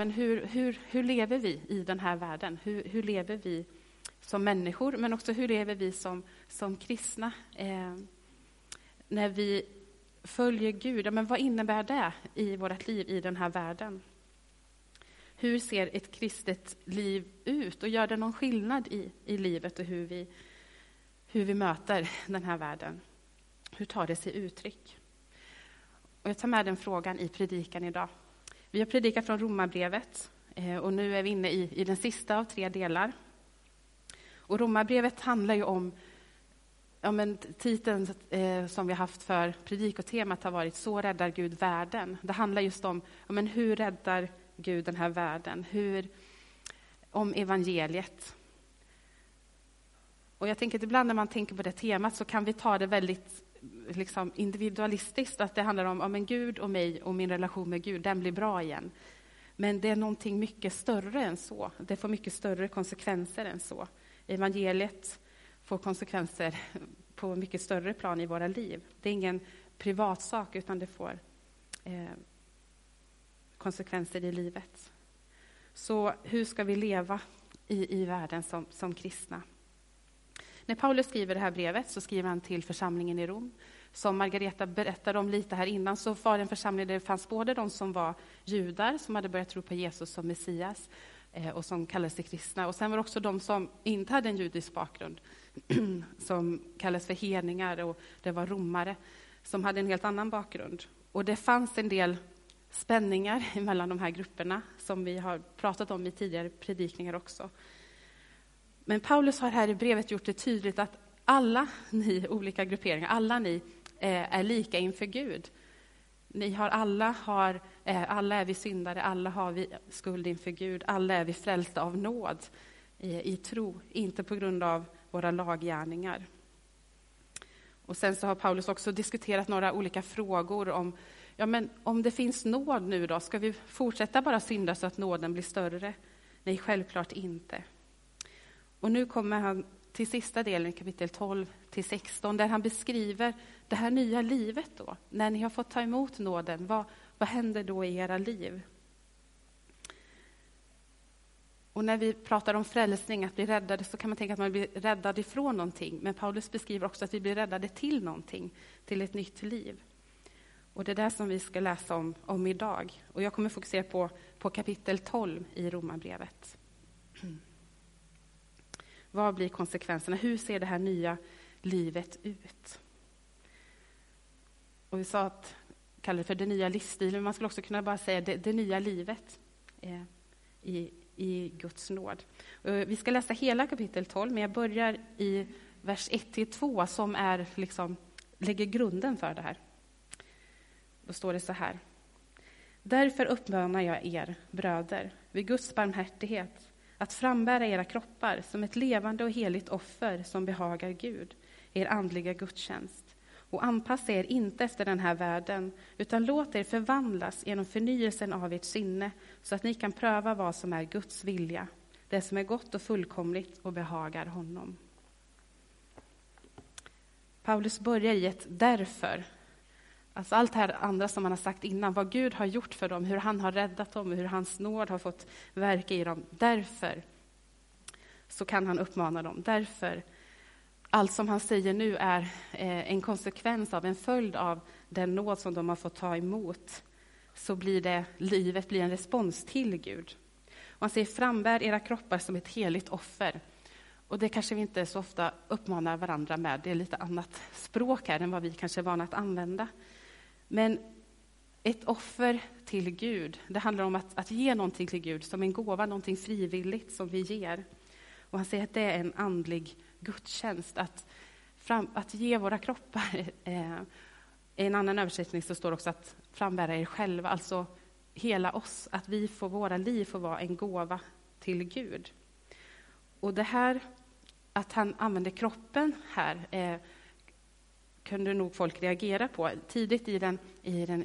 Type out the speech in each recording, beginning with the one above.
men hur, hur, hur lever vi i den här världen? Hur, hur lever vi som människor, men också hur lever vi som, som kristna? Eh, när vi följer Gud, ja, men vad innebär det i vårt liv i den här världen? Hur ser ett kristet liv ut och gör det någon skillnad i, i livet och hur vi, hur vi möter den här världen? Hur tar det sig uttryck? Och jag tar med den frågan i predikan idag. Vi har predikat från Romarbrevet eh, och nu är vi inne i, i den sista av tre delar. Och Romarbrevet handlar ju om Ja, men titeln eh, som vi haft för predikotemat har varit Så räddar Gud världen. Det handlar just om ja, men hur räddar Gud den här världen? Hur, om evangeliet. Och jag tänker att ibland när man tänker på det temat så kan vi ta det väldigt liksom, individualistiskt, att det handlar om om en Gud och mig och min relation med Gud, den blir bra igen. Men det är någonting mycket större än så. Det får mycket större konsekvenser än så. Evangeliet får konsekvenser på mycket större plan i våra liv. Det är ingen privatsak, utan det får eh, konsekvenser i livet. Så hur ska vi leva i, i världen som, som kristna? När Paulus skriver det här brevet så skriver han till församlingen i Rom. Som Margareta berättade om lite här innan så var det en församling där det fanns både de som var judar, som hade börjat tro på Jesus som Messias, eh, och som kallade sig kristna. Och sen var det också de som inte hade en judisk bakgrund, som kallades för hedningar, och det var romare, som hade en helt annan bakgrund. Och det fanns en del spänningar mellan de här grupperna, som vi har pratat om i tidigare predikningar också. Men Paulus har här i brevet gjort det tydligt att alla ni olika grupperingar, alla ni eh, är lika inför Gud. Ni har alla, har, eh, alla är vi syndare, alla har vi skuld inför Gud, alla är vi frälsta av nåd i, i tro, inte på grund av våra laggärningar. Och sen så har Paulus också diskuterat några olika frågor om ja, men om det finns nåd nu då, ska vi fortsätta bara synda så att nåden blir större? Nej, självklart inte. Och nu kommer han till sista delen i kapitel 12 till 16, där han beskriver det här nya livet då. När ni har fått ta emot nåden, vad, vad händer då i era liv? Och när vi pratar om frälsning, att bli räddade, så kan man tänka att man blir räddad ifrån någonting. Men Paulus beskriver också att vi blir räddade till någonting, till ett nytt liv. Och det är det som vi ska läsa om, om idag. Och jag kommer fokusera på, på kapitel 12 i Romarbrevet. Vad blir konsekvenserna? Hur ser det här nya livet ut? Och vi sa att kallar det för den nya livsstilen, men man skulle också kunna bara säga det, det nya livet eh, i, i Guds nåd. Eh, vi ska läsa hela kapitel 12, men jag börjar i vers 1-2 som är, liksom, lägger grunden för det här. Då står det så här. Därför uppmanar jag er, bröder, vid Guds barmhärtighet, att frambära era kroppar som ett levande och heligt offer som behagar Gud, er andliga gudstjänst. Och anpassa er inte efter den här världen, utan låt er förvandlas genom förnyelsen av ert sinne, så att ni kan pröva vad som är Guds vilja, det som är gott och fullkomligt och behagar honom. Paulus börjar i ett därför. Alltså allt det här andra som han har sagt innan, vad Gud har gjort för dem, hur han har räddat dem, hur hans nåd har fått verka i dem. Därför så kan han uppmana dem. Därför, allt som han säger nu är eh, en konsekvens av, en följd av den nåd som de har fått ta emot, så blir det, livet blir en respons till Gud. Och han säger, frambär era kroppar som ett heligt offer. Och det kanske vi inte så ofta uppmanar varandra med. Det är lite annat språk här än vad vi kanske är vana att använda. Men ett offer till Gud, det handlar om att, att ge någonting till Gud som en gåva, någonting frivilligt som vi ger. Och han säger att det är en andlig gudstjänst, att, fram, att ge våra kroppar. Eh, I en annan översättning så står också att frambära er själva, alltså hela oss, att vi får, våra liv får vara en gåva till Gud. Och det här, att han använder kroppen här, eh, kunde nog folk reagera på. Tidigt i den, i den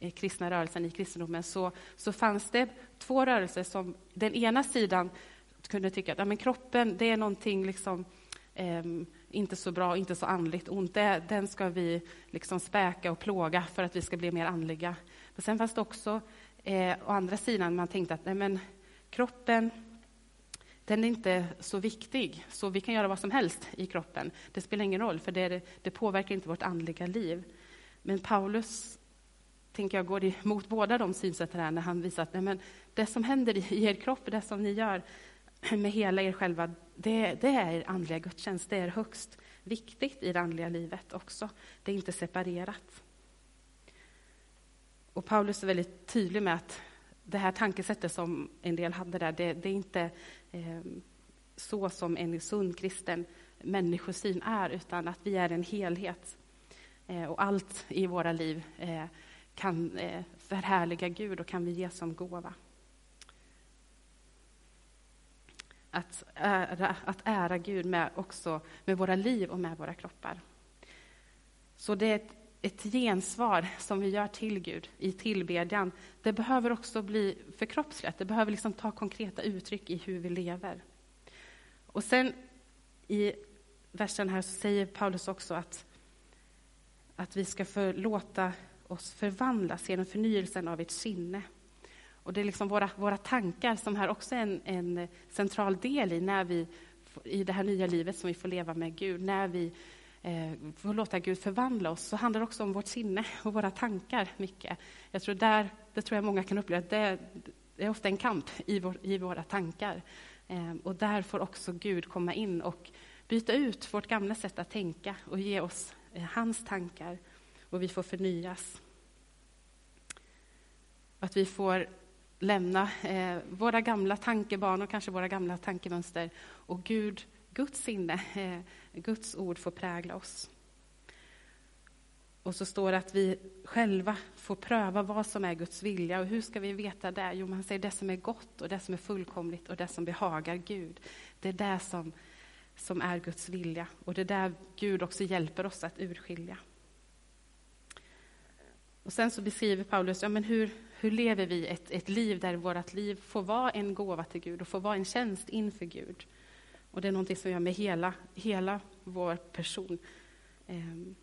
eh, kristna rörelsen, i kristendomen, så, så fanns det två rörelser som den ena sidan kunde tycka att ja, men kroppen, det är någonting liksom, eh, inte så bra, inte så andligt ont. Det, den ska vi liksom späka och plåga för att vi ska bli mer andliga. Men sen fanns det också eh, å andra sidan man tänkte att nej men, kroppen, den är inte så viktig, så vi kan göra vad som helst i kroppen. Det spelar ingen roll, för det, det påverkar inte vårt andliga liv. Men Paulus tänker jag, går emot båda de synsätten här när han visar att nej, men det som händer i er kropp, det som ni gör med hela er själva, det, det är er andliga gudstjänst. Det är högst viktigt i det andliga livet också. Det är inte separerat. Och Paulus är väldigt tydlig med att det här tankesättet som en del hade där, det, det är inte Ehm, så som en sund kristen människosyn är, utan att vi är en helhet. Eh, och allt i våra liv eh, kan eh, förhärliga Gud och kan vi ge som gåva. Att ära, att ära Gud med, också med våra liv och med våra kroppar. Så det är ett, ett gensvar som vi gör till Gud i tillbedjan. Det behöver också bli förkroppsligat, det behöver liksom ta konkreta uttryck i hur vi lever. Och sen i versen här så säger Paulus också att, att vi ska förlåta oss förvandlas genom förnyelsen av ert sinne. Och det är liksom våra, våra tankar som här också är en, en central del i, när vi, i det här nya livet som vi får leva med Gud. När vi Eh, får låta Gud förvandla oss, så handlar det också om vårt sinne och våra tankar mycket. Jag tror där, det tror jag många kan uppleva, att det, det är ofta en kamp i, vår, i våra tankar. Eh, och där får också Gud komma in och byta ut vårt gamla sätt att tänka och ge oss eh, hans tankar och vi får förnyas. Att vi får lämna eh, våra gamla tankebanor, kanske våra gamla tankemönster och Gud, Guds sinne, eh, Guds ord får prägla oss. Och så står det att vi själva får pröva vad som är Guds vilja. Och hur ska vi veta det? Jo, man säger det som är gott och det som är fullkomligt och det som behagar Gud. Det är det som, som är Guds vilja och det är där Gud också hjälper oss att urskilja. Och sen så beskriver Paulus, ja, men hur, hur lever vi ett, ett liv där vårt liv får vara en gåva till Gud och får vara en tjänst inför Gud. Och det är någonting som gör med hela, hela vår person. Ehm,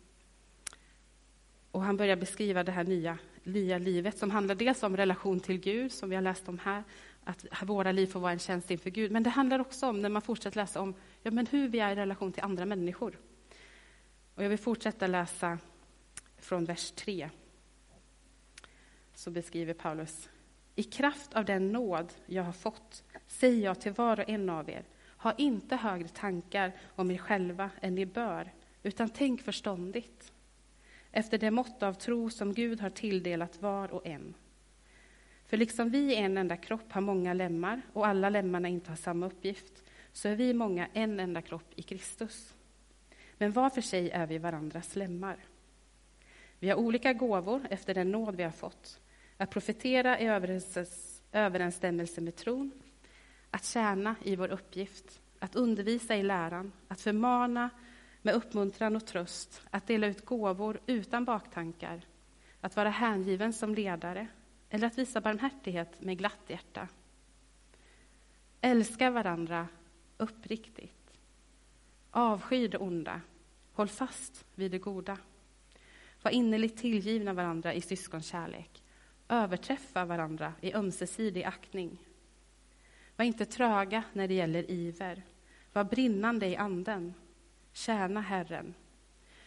och han börjar beskriva det här nya, nya livet som handlar dels om relation till Gud, som vi har läst om här, att våra liv får vara en tjänst inför Gud. Men det handlar också om, när man fortsätter läsa om ja, men hur vi är i relation till andra människor. Och jag vill fortsätta läsa från vers 3 så beskriver Paulus. I kraft av den nåd jag har fått säger jag till var och en av er, ha inte högre tankar om er själva än ni bör, utan tänk förståndigt, efter det mått av tro som Gud har tilldelat var och en. För liksom vi i en enda kropp har många lemmar och alla lemmarna inte har samma uppgift, så är vi många en enda kropp i Kristus. Men var för sig är vi varandras lemmar. Vi har olika gåvor efter den nåd vi har fått. Att profetera i överensstämmelse med tron, att tjäna i vår uppgift, att undervisa i läran, att förmana med uppmuntran och tröst, att dela ut gåvor utan baktankar, att vara hängiven som ledare eller att visa barmhärtighet med glatt hjärta. Älska varandra uppriktigt. Avsky det onda. Håll fast vid det goda. Var innerligt tillgivna varandra i syskonkärlek överträffa varandra i ömsesidig aktning. Var inte tröga när det gäller iver. Var brinnande i anden. Tjäna Herren.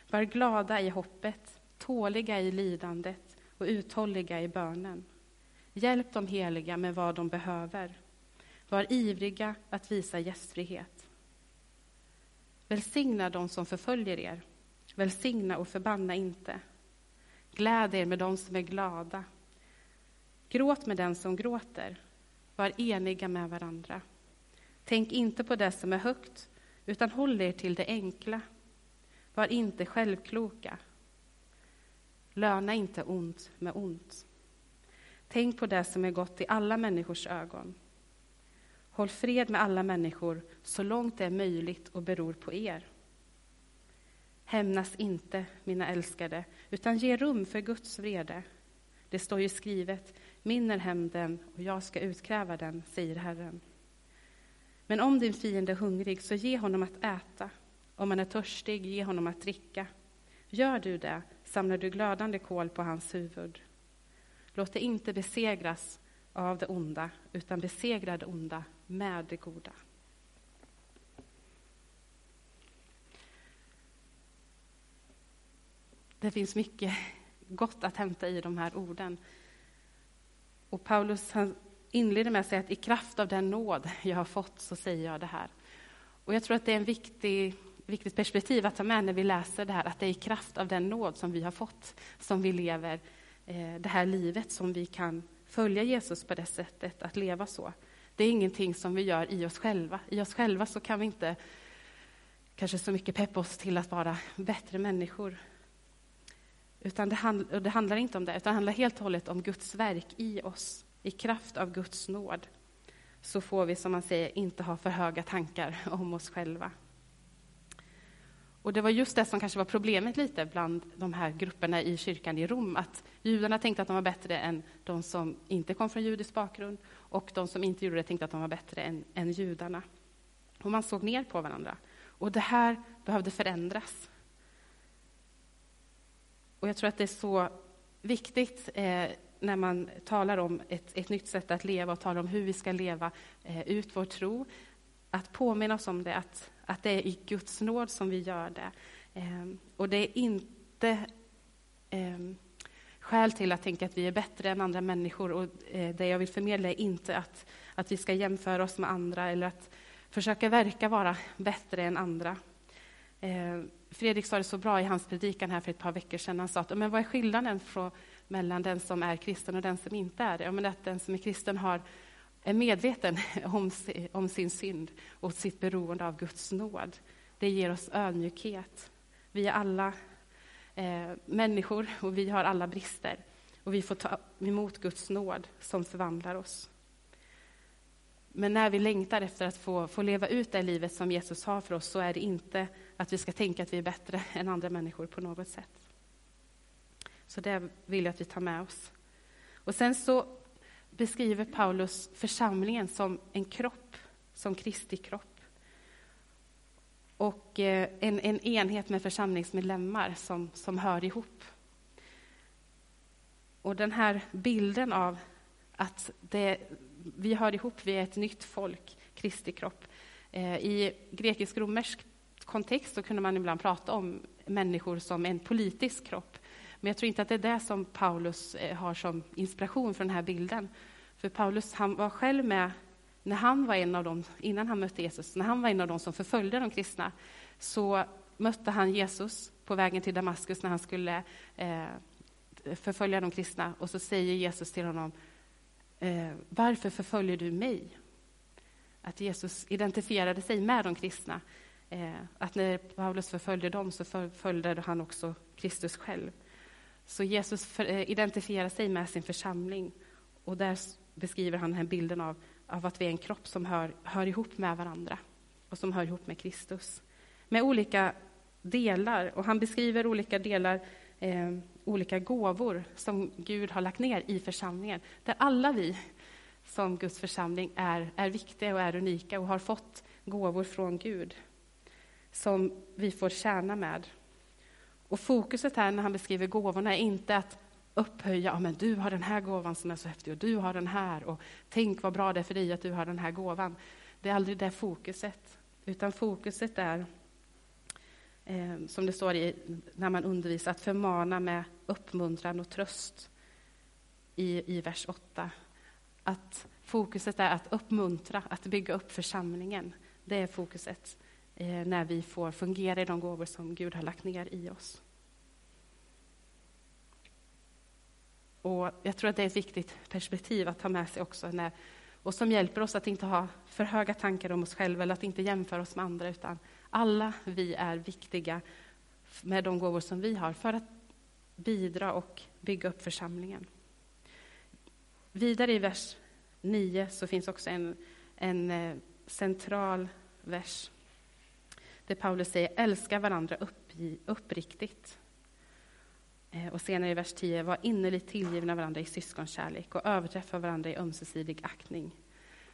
Var glada i hoppet, tåliga i lidandet och uthålliga i bönen. Hjälp de heliga med vad de behöver. Var ivriga att visa gästfrihet. Välsigna dem som förföljer er. Välsigna och förbanna inte. Gläd er med dem som är glada Gråt med den som gråter. Var eniga med varandra. Tänk inte på det som är högt, utan håll er till det enkla. Var inte självkloka. Löna inte ont med ont. Tänk på det som är gott i alla människors ögon. Håll fred med alla människor så långt det är möjligt och beror på er. Hämnas inte, mina älskade, utan ge rum för Guds vrede. Det står ju skrivet, min är hämnden och jag ska utkräva den, säger Herren. Men om din fiende är hungrig, så ge honom att äta. Om han är törstig, ge honom att dricka. Gör du det, samlar du glödande kol på hans huvud. Låt det inte besegras av det onda, utan besegra det onda med det goda. Det finns mycket gott att hämta i de här orden. Och Paulus han inleder med att säga att i kraft av den nåd jag har fått så säger jag det här. Och jag tror att det är en viktig, viktigt perspektiv att ta med när vi läser det här, att det är i kraft av den nåd som vi har fått som vi lever eh, det här livet, som vi kan följa Jesus på det sättet, att leva så. Det är ingenting som vi gör i oss själva. I oss själva så kan vi inte kanske så mycket peppa oss till att vara bättre människor. Utan det, hand, det handlar inte om det, utan det handlar helt och hållet om Guds verk i oss. I kraft av Guds nåd så får vi, som man säger, inte ha för höga tankar om oss själva. Och det var just det som kanske var problemet lite bland de här grupperna i kyrkan i Rom, att judarna tänkte att de var bättre än de som inte kom från judisk bakgrund, och de som inte gjorde det tänkte att de var bättre än, än judarna. Och man såg ner på varandra. Och det här behövde förändras. Och jag tror att det är så viktigt eh, när man talar om ett, ett nytt sätt att leva och talar om hur vi ska leva eh, ut vår tro, att påminna oss om det, att, att det är i Guds nåd som vi gör det. Eh, och det är inte eh, skäl till att tänka att vi är bättre än andra människor. Och eh, det jag vill förmedla är inte att, att vi ska jämföra oss med andra eller att försöka verka vara bättre än andra. Eh, Fredrik sa det så bra i hans predikan här för ett par veckor sedan. Han sa att men vad är skillnaden från, mellan den som är kristen och den som inte är det? Ja, men att den som är kristen har, är medveten om, om sin synd och sitt beroende av Guds nåd. Det ger oss ödmjukhet. Vi är alla eh, människor och vi har alla brister. Och vi får ta emot Guds nåd som förvandlar oss. Men när vi längtar efter att få, få leva ut det livet som Jesus har för oss så är det inte att vi ska tänka att vi är bättre än andra människor på något sätt. Så det vill jag att vi tar med oss. Och sen så beskriver Paulus församlingen som en kropp, som Kristi kropp. Och eh, en, en enhet med församlingsmedlemmar som, som hör ihop. Och den här bilden av att det, vi hör ihop, vi är ett nytt folk, Kristi kropp. Eh, I grekisk-romersk kontext så kunde man ibland prata om människor som en politisk kropp. Men jag tror inte att det är det som Paulus eh, har som inspiration för den här bilden. För Paulus han var själv med när han var en av dem, innan han mötte Jesus, när han var en av dem som förföljde de kristna, så mötte han Jesus på vägen till Damaskus när han skulle eh, förfölja de kristna. Och så säger Jesus till honom, eh, varför förföljer du mig? Att Jesus identifierade sig med de kristna. Eh, att när Paulus förföljde dem så förföljde han också Kristus själv. Så Jesus för, eh, identifierar sig med sin församling och där beskriver han den här bilden av, av att vi är en kropp som hör, hör ihop med varandra och som hör ihop med Kristus. Med olika delar, och han beskriver olika delar, eh, olika gåvor som Gud har lagt ner i församlingen, där alla vi som Guds församling är, är viktiga och är unika och har fått gåvor från Gud som vi får tjäna med. Och fokuset här när han beskriver gåvorna är inte att upphöja, ja, men du har den här gåvan som är så häftig och du har den här och tänk vad bra det är för dig att du har den här gåvan. Det är aldrig det fokuset, utan fokuset är eh, som det står i, när man undervisar, att förmana med uppmuntran och tröst i, i vers 8. Att fokuset är att uppmuntra, att bygga upp församlingen. Det är fokuset Eh, när vi får fungera i de gåvor som Gud har lagt ner i oss. Och Jag tror att det är ett viktigt perspektiv att ta med sig också, när, och som hjälper oss att inte ha för höga tankar om oss själva, eller att inte jämföra oss med andra, utan alla vi är viktiga med de gåvor som vi har, för att bidra och bygga upp församlingen. Vidare i vers 9 så finns också en, en eh, central vers där Paulus säger älska varandra upp, uppriktigt. Eh, och senare i vers 10, var innerligt tillgivna varandra i syskonkärlek och överträffa varandra i ömsesidig aktning.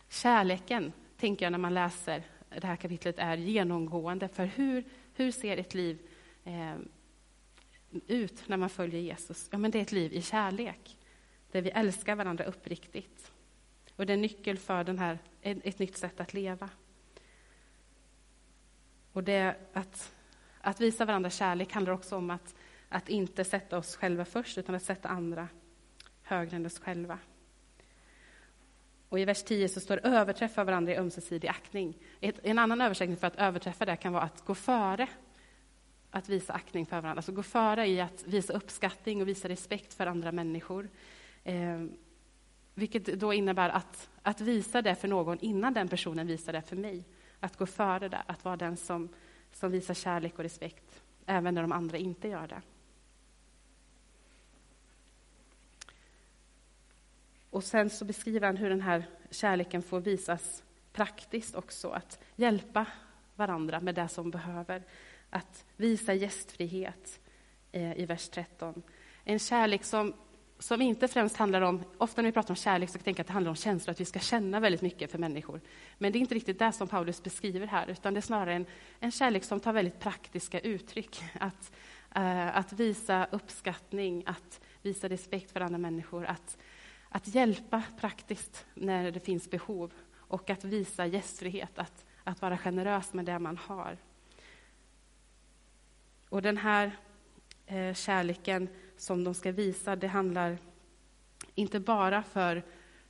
Kärleken, tänker jag när man läser det här kapitlet, är genomgående. För hur, hur ser ett liv eh, ut när man följer Jesus? Ja, men det är ett liv i kärlek. där vi älskar varandra uppriktigt. Och det är nyckel för den här, ett nytt sätt att leva. Och det att, att visa varandra kärlek handlar också om att, att inte sätta oss själva först, utan att sätta andra högre än oss själva. Och I vers 10 så står det överträffa varandra i ömsesidig aktning. Ett, en annan översättning för att överträffa det kan vara att gå före att visa aktning för varandra. Alltså gå före i att visa uppskattning och visa respekt för andra människor. Eh, vilket då innebär att, att visa det för någon innan den personen visar det för mig. Att gå före där, att vara den som, som visar kärlek och respekt, även när de andra inte gör det. Och sen så beskriver han hur den här kärleken får visas praktiskt också, att hjälpa varandra med det som behöver. Att visa gästfrihet eh, i vers 13. En kärlek som, som inte främst handlar om, ofta när vi pratar om kärlek så tänker jag att det handlar om känslor, att vi ska känna väldigt mycket för människor. Men det är inte riktigt det som Paulus beskriver här, utan det är snarare en, en kärlek som tar väldigt praktiska uttryck. Att, uh, att visa uppskattning, att visa respekt för andra människor, att att hjälpa praktiskt när det finns behov och att visa gästfrihet, att, att vara generös med det man har. Och den här eh, kärleken som de ska visa, det handlar inte bara för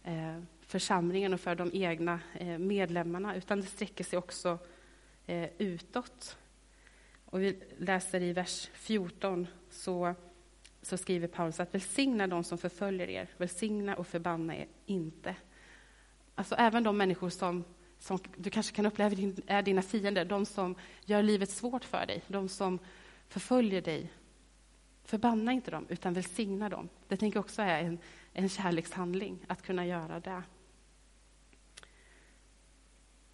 eh, församlingen och för de egna eh, medlemmarna, utan det sträcker sig också eh, utåt. Och vi läser i vers 14, så så skriver Paulus att välsigna de som förföljer er, välsigna och förbanna er inte. Alltså även de människor som, som du kanske kan uppleva är dina fiender, de som gör livet svårt för dig, de som förföljer dig. Förbanna inte dem, utan välsigna dem. Det tänker jag också är en, en kärlekshandling, att kunna göra det.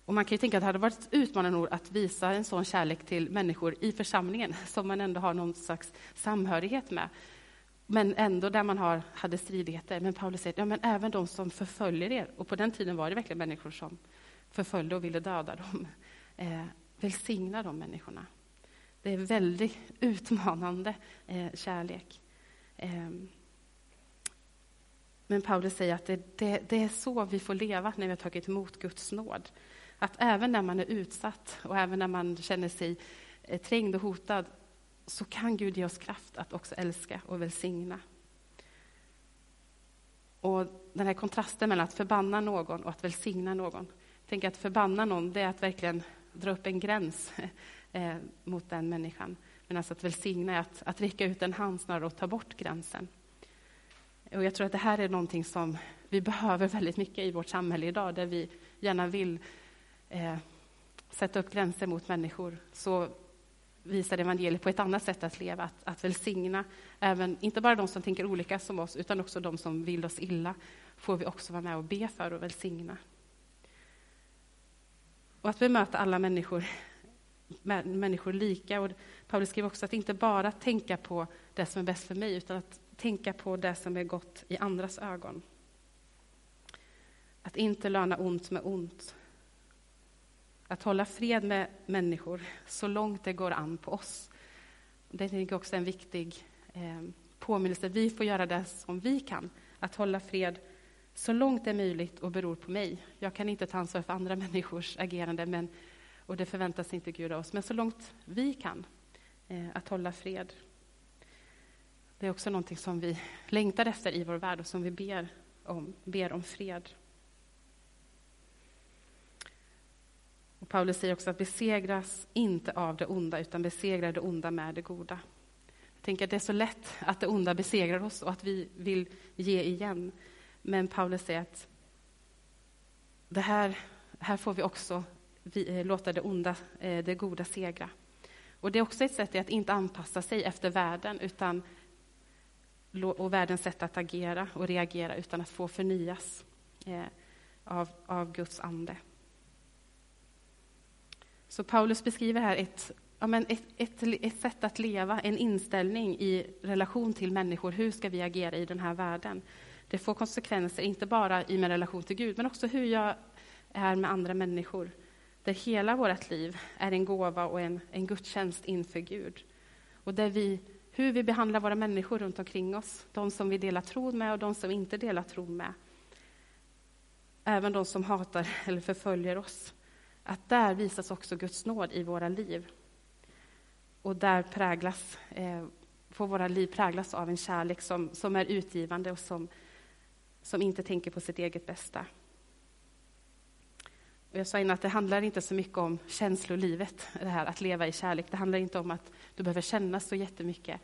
Och man kan ju tänka att det hade varit utmanande nog att visa en sån kärlek till människor i församlingen, som man ändå har någon slags samhörighet med. Men ändå där man har, hade stridigheter. Men Paulus säger, ja men även de som förföljer er, och på den tiden var det verkligen människor som förföljde och ville döda dem. Eh, välsigna de människorna. Det är väldigt utmanande eh, kärlek. Ehm, men Paulus säger att det, det, det, är så vi får leva när vi har tagit emot Guds nåd. Att även när man är utsatt och även när man känner sig eh, trängd och hotad så kan Gud ge oss kraft att också älska och välsigna. Och den här kontrasten mellan att förbanna någon och att välsigna någon. Tänk att förbanna någon, det är att verkligen dra upp en gräns eh, mot den människan. Men alltså att välsigna är att, att räcka ut en hand snarare och ta bort gränsen. Och jag tror att det här är någonting som vi behöver väldigt mycket i vårt samhälle idag, där vi gärna vill eh, sätta upp gränser mot människor. Så visar evangeliet på ett annat sätt att leva, att, att välsigna även, inte bara de som tänker olika som oss, utan också de som vill oss illa, får vi också vara med och be för och välsigna. Och att bemöta alla människor, människor lika. Och Paulus skriver också att inte bara tänka på det som är bäst för mig, utan att tänka på det som är gott i andras ögon. Att inte löna ont med ont, att hålla fred med människor så långt det går an på oss. Det är också en viktig eh, påminnelse. Vi får göra det som vi kan, att hålla fred så långt det är möjligt och beror på mig. Jag kan inte ta ansvar för andra människors agerande, men, och det förväntas inte Gud av oss. Men så långt vi kan, eh, att hålla fred. Det är också någonting som vi längtar efter i vår värld och som vi ber om, ber om fred. Och Paulus säger också att besegras inte av det onda, utan besegra det onda med det goda. Jag tänker att det är så lätt att det onda besegrar oss och att vi vill ge igen. Men Paulus säger att det här, här får vi också vi, eh, låta det onda, eh, det goda segra. Och det är också ett sätt att inte anpassa sig efter världen, utan och världens sätt att agera och reagera, utan att få förnyas eh, av, av Guds ande. Så Paulus beskriver här ett, ja, men ett, ett, ett sätt att leva, en inställning i relation till människor. Hur ska vi agera i den här världen? Det får konsekvenser, inte bara i min relation till Gud, men också hur jag är med andra människor. Där hela vårt liv är en gåva och en, en gudstjänst inför Gud. Och där vi hur vi behandlar våra människor runt omkring oss, de som vi delar tro med och de som vi inte delar tro med. Även de som hatar eller förföljer oss. Att där visas också Guds nåd i våra liv. Och där präglas, eh, får våra liv präglas av en kärlek som, som är utgivande och som, som inte tänker på sitt eget bästa. Och jag sa innan att det handlar inte så mycket om känslolivet, det här att leva i kärlek. Det handlar inte om att du behöver känna så jättemycket,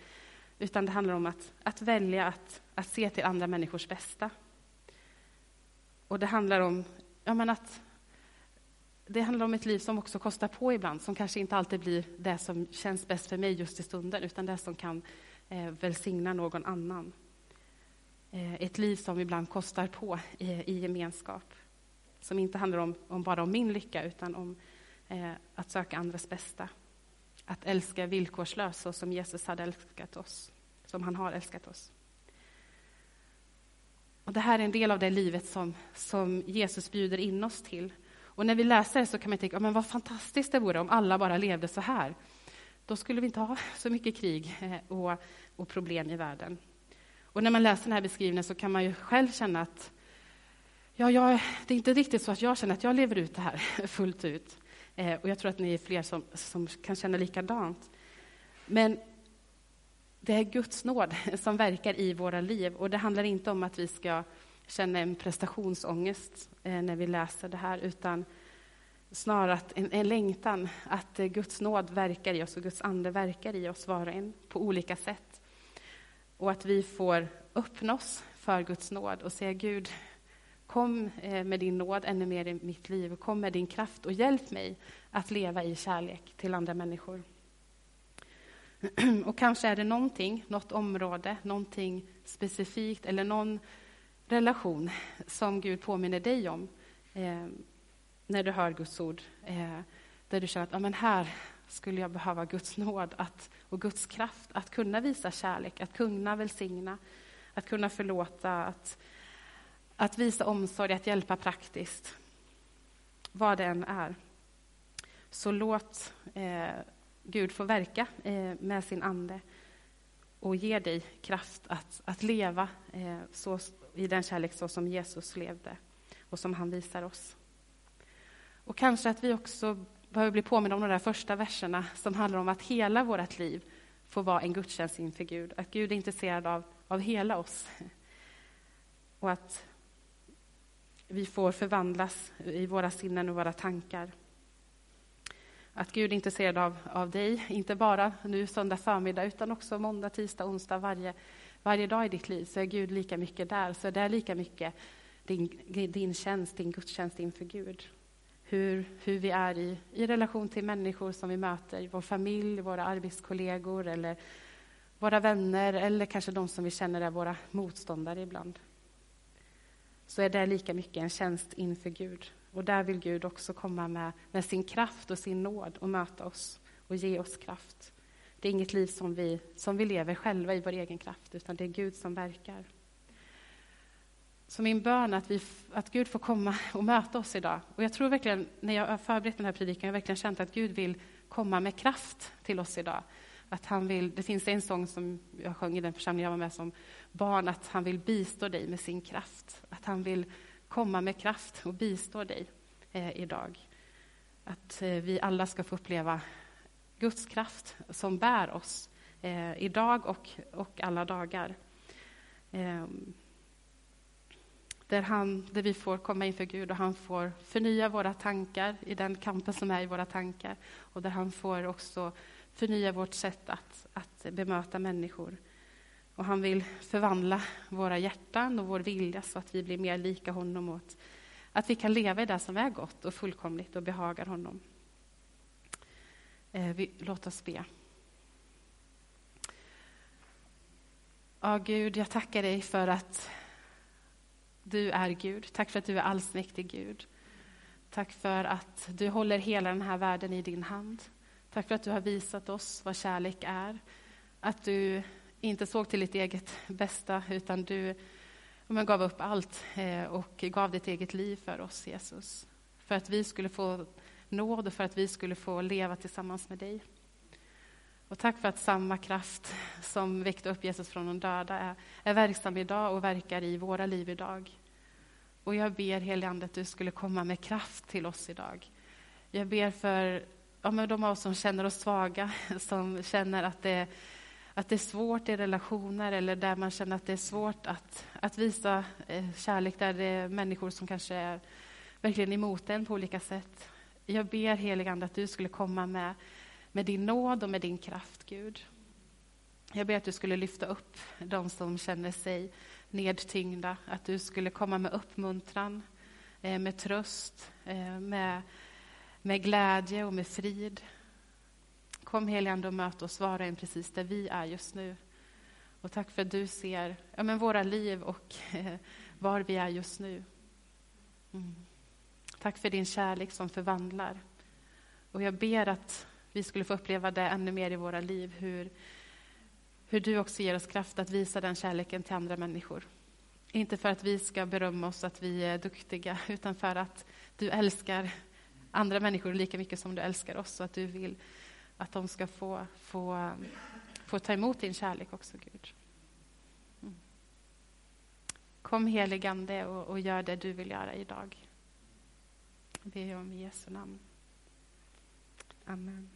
utan det handlar om att, att välja att, att se till andra människors bästa. Och det handlar om ja, men att det handlar om ett liv som också kostar på ibland, som kanske inte alltid blir det som känns bäst för mig just i stunden, utan det som kan eh, välsigna någon annan. Eh, ett liv som ibland kostar på i, i gemenskap som inte handlar om, om, bara om min lycka, utan om eh, att söka andras bästa. Att älska villkorslöst, så som Jesus hade älskat oss, som han har älskat oss. Och det här är en del av det livet som, som Jesus bjuder in oss till. Och när vi läser det så kan man tänka, men vad fantastiskt det vore om alla bara levde så här. Då skulle vi inte ha så mycket krig eh, och, och problem i världen. Och när man läser den här beskrivningen så kan man ju själv känna att Ja, jag, det är inte riktigt så att jag känner att jag lever ut det här fullt ut. Eh, och jag tror att ni är fler som, som kan känna likadant. Men det är Guds nåd som verkar i våra liv. Och det handlar inte om att vi ska känna en prestationsångest eh, när vi läser det här, utan snarare en, en längtan att eh, Guds nåd verkar i oss och Guds ande verkar i oss var och en på olika sätt. Och att vi får öppna oss för Guds nåd och säga Gud, Kom eh, med din nåd ännu mer i mitt liv. Kom med din kraft och hjälp mig att leva i kärlek till andra människor. Och kanske är det någonting, något område, någonting specifikt eller någon relation som Gud påminner dig om eh, när du hör Guds ord. Eh, där du känner att ja, men här skulle jag behöva Guds nåd att, och Guds kraft att kunna visa kärlek, att kunna välsigna, att kunna förlåta, att att visa omsorg, att hjälpa praktiskt. Vad det än är. Så låt eh, Gud få verka eh, med sin ande och ge dig kraft att, att leva eh, så, i den kärlek så som Jesus levde och som han visar oss. Och kanske att vi också behöver bli påminna om de där första verserna som handlar om att hela vårt liv får vara en gudstjänst inför Gud. Att Gud är intresserad av, av hela oss. Och att vi får förvandlas i våra sinnen och våra tankar. Att Gud är intresserad av, av dig, inte bara nu söndag förmiddag, utan också måndag, tisdag, onsdag, varje, varje dag i ditt liv, så är Gud lika mycket där. Så är det är lika mycket din, din tjänst, din gudstjänst inför Gud. Hur, hur vi är i, i relation till människor som vi möter, vår familj, våra arbetskollegor eller våra vänner eller kanske de som vi känner är våra motståndare ibland så är det lika mycket en tjänst inför Gud. Och där vill Gud också komma med, med sin kraft och sin nåd och möta oss och ge oss kraft. Det är inget liv som vi, som vi lever själva i vår egen kraft, utan det är Gud som verkar. Så min bön är att, vi, att Gud får komma och möta oss idag. Och jag tror verkligen, när jag har förberett den här predikan, jag har verkligen känt att Gud vill komma med kraft till oss idag. Att han vill, det finns en sång som jag sjöng i den församling jag var med som barn, att han vill bistå dig med sin kraft. Att han vill komma med kraft och bistå dig eh, idag. Att eh, vi alla ska få uppleva Guds kraft som bär oss eh, idag och, och alla dagar. Eh, där, han, där vi får komma inför Gud och han får förnya våra tankar i den kampen som är i våra tankar. Och där han får också förnya vårt sätt att, att bemöta människor. Och han vill förvandla våra hjärtan och vår vilja så att vi blir mer lika honom och att, att vi kan leva i det som är gott och fullkomligt och behagar honom. Eh, vi, låt oss be. Ja, Gud, jag tackar dig för att du är Gud. Tack för att du är allsmäktig Gud. Tack för att du håller hela den här världen i din hand. Tack för att du har visat oss vad kärlek är. Att du inte såg till ditt eget bästa, utan du men, gav upp allt eh, och gav ditt eget liv för oss, Jesus. För att vi skulle få nåd och för att vi skulle få leva tillsammans med dig. Och tack för att samma kraft som väckte upp Jesus från de döda är, är verksam idag och verkar i våra liv idag. Och jag ber heligande att du skulle komma med kraft till oss idag. Jag ber för ja, men de av oss som känner oss svaga, som känner att det, att det är svårt i relationer eller där man känner att det är svårt att, att visa eh, kärlek, där det är människor som kanske är verkligen emot en på olika sätt. Jag ber heligande att du skulle komma med, med din nåd och med din kraft, Gud. Jag ber att du skulle lyfta upp de som känner sig nedtyngda, att du skulle komma med uppmuntran, eh, med tröst, eh, med, med glädje och med frid. Kom heligande och möt oss var och en precis där vi är just nu. Och tack för att du ser ja, men våra liv och eh, var vi är just nu. Mm. Tack för din kärlek som förvandlar. Och jag ber att vi skulle få uppleva det ännu mer i våra liv, hur, hur du också ger oss kraft att visa den kärleken till andra människor. Inte för att vi ska berömma oss att vi är duktiga, utan för att du älskar andra människor lika mycket som du älskar oss och att du vill att de ska få, få, få ta emot din kärlek också, Gud. Mm. Kom heligande och, och gör det du vill göra idag. Jag ber om i Jesu namn. Amen.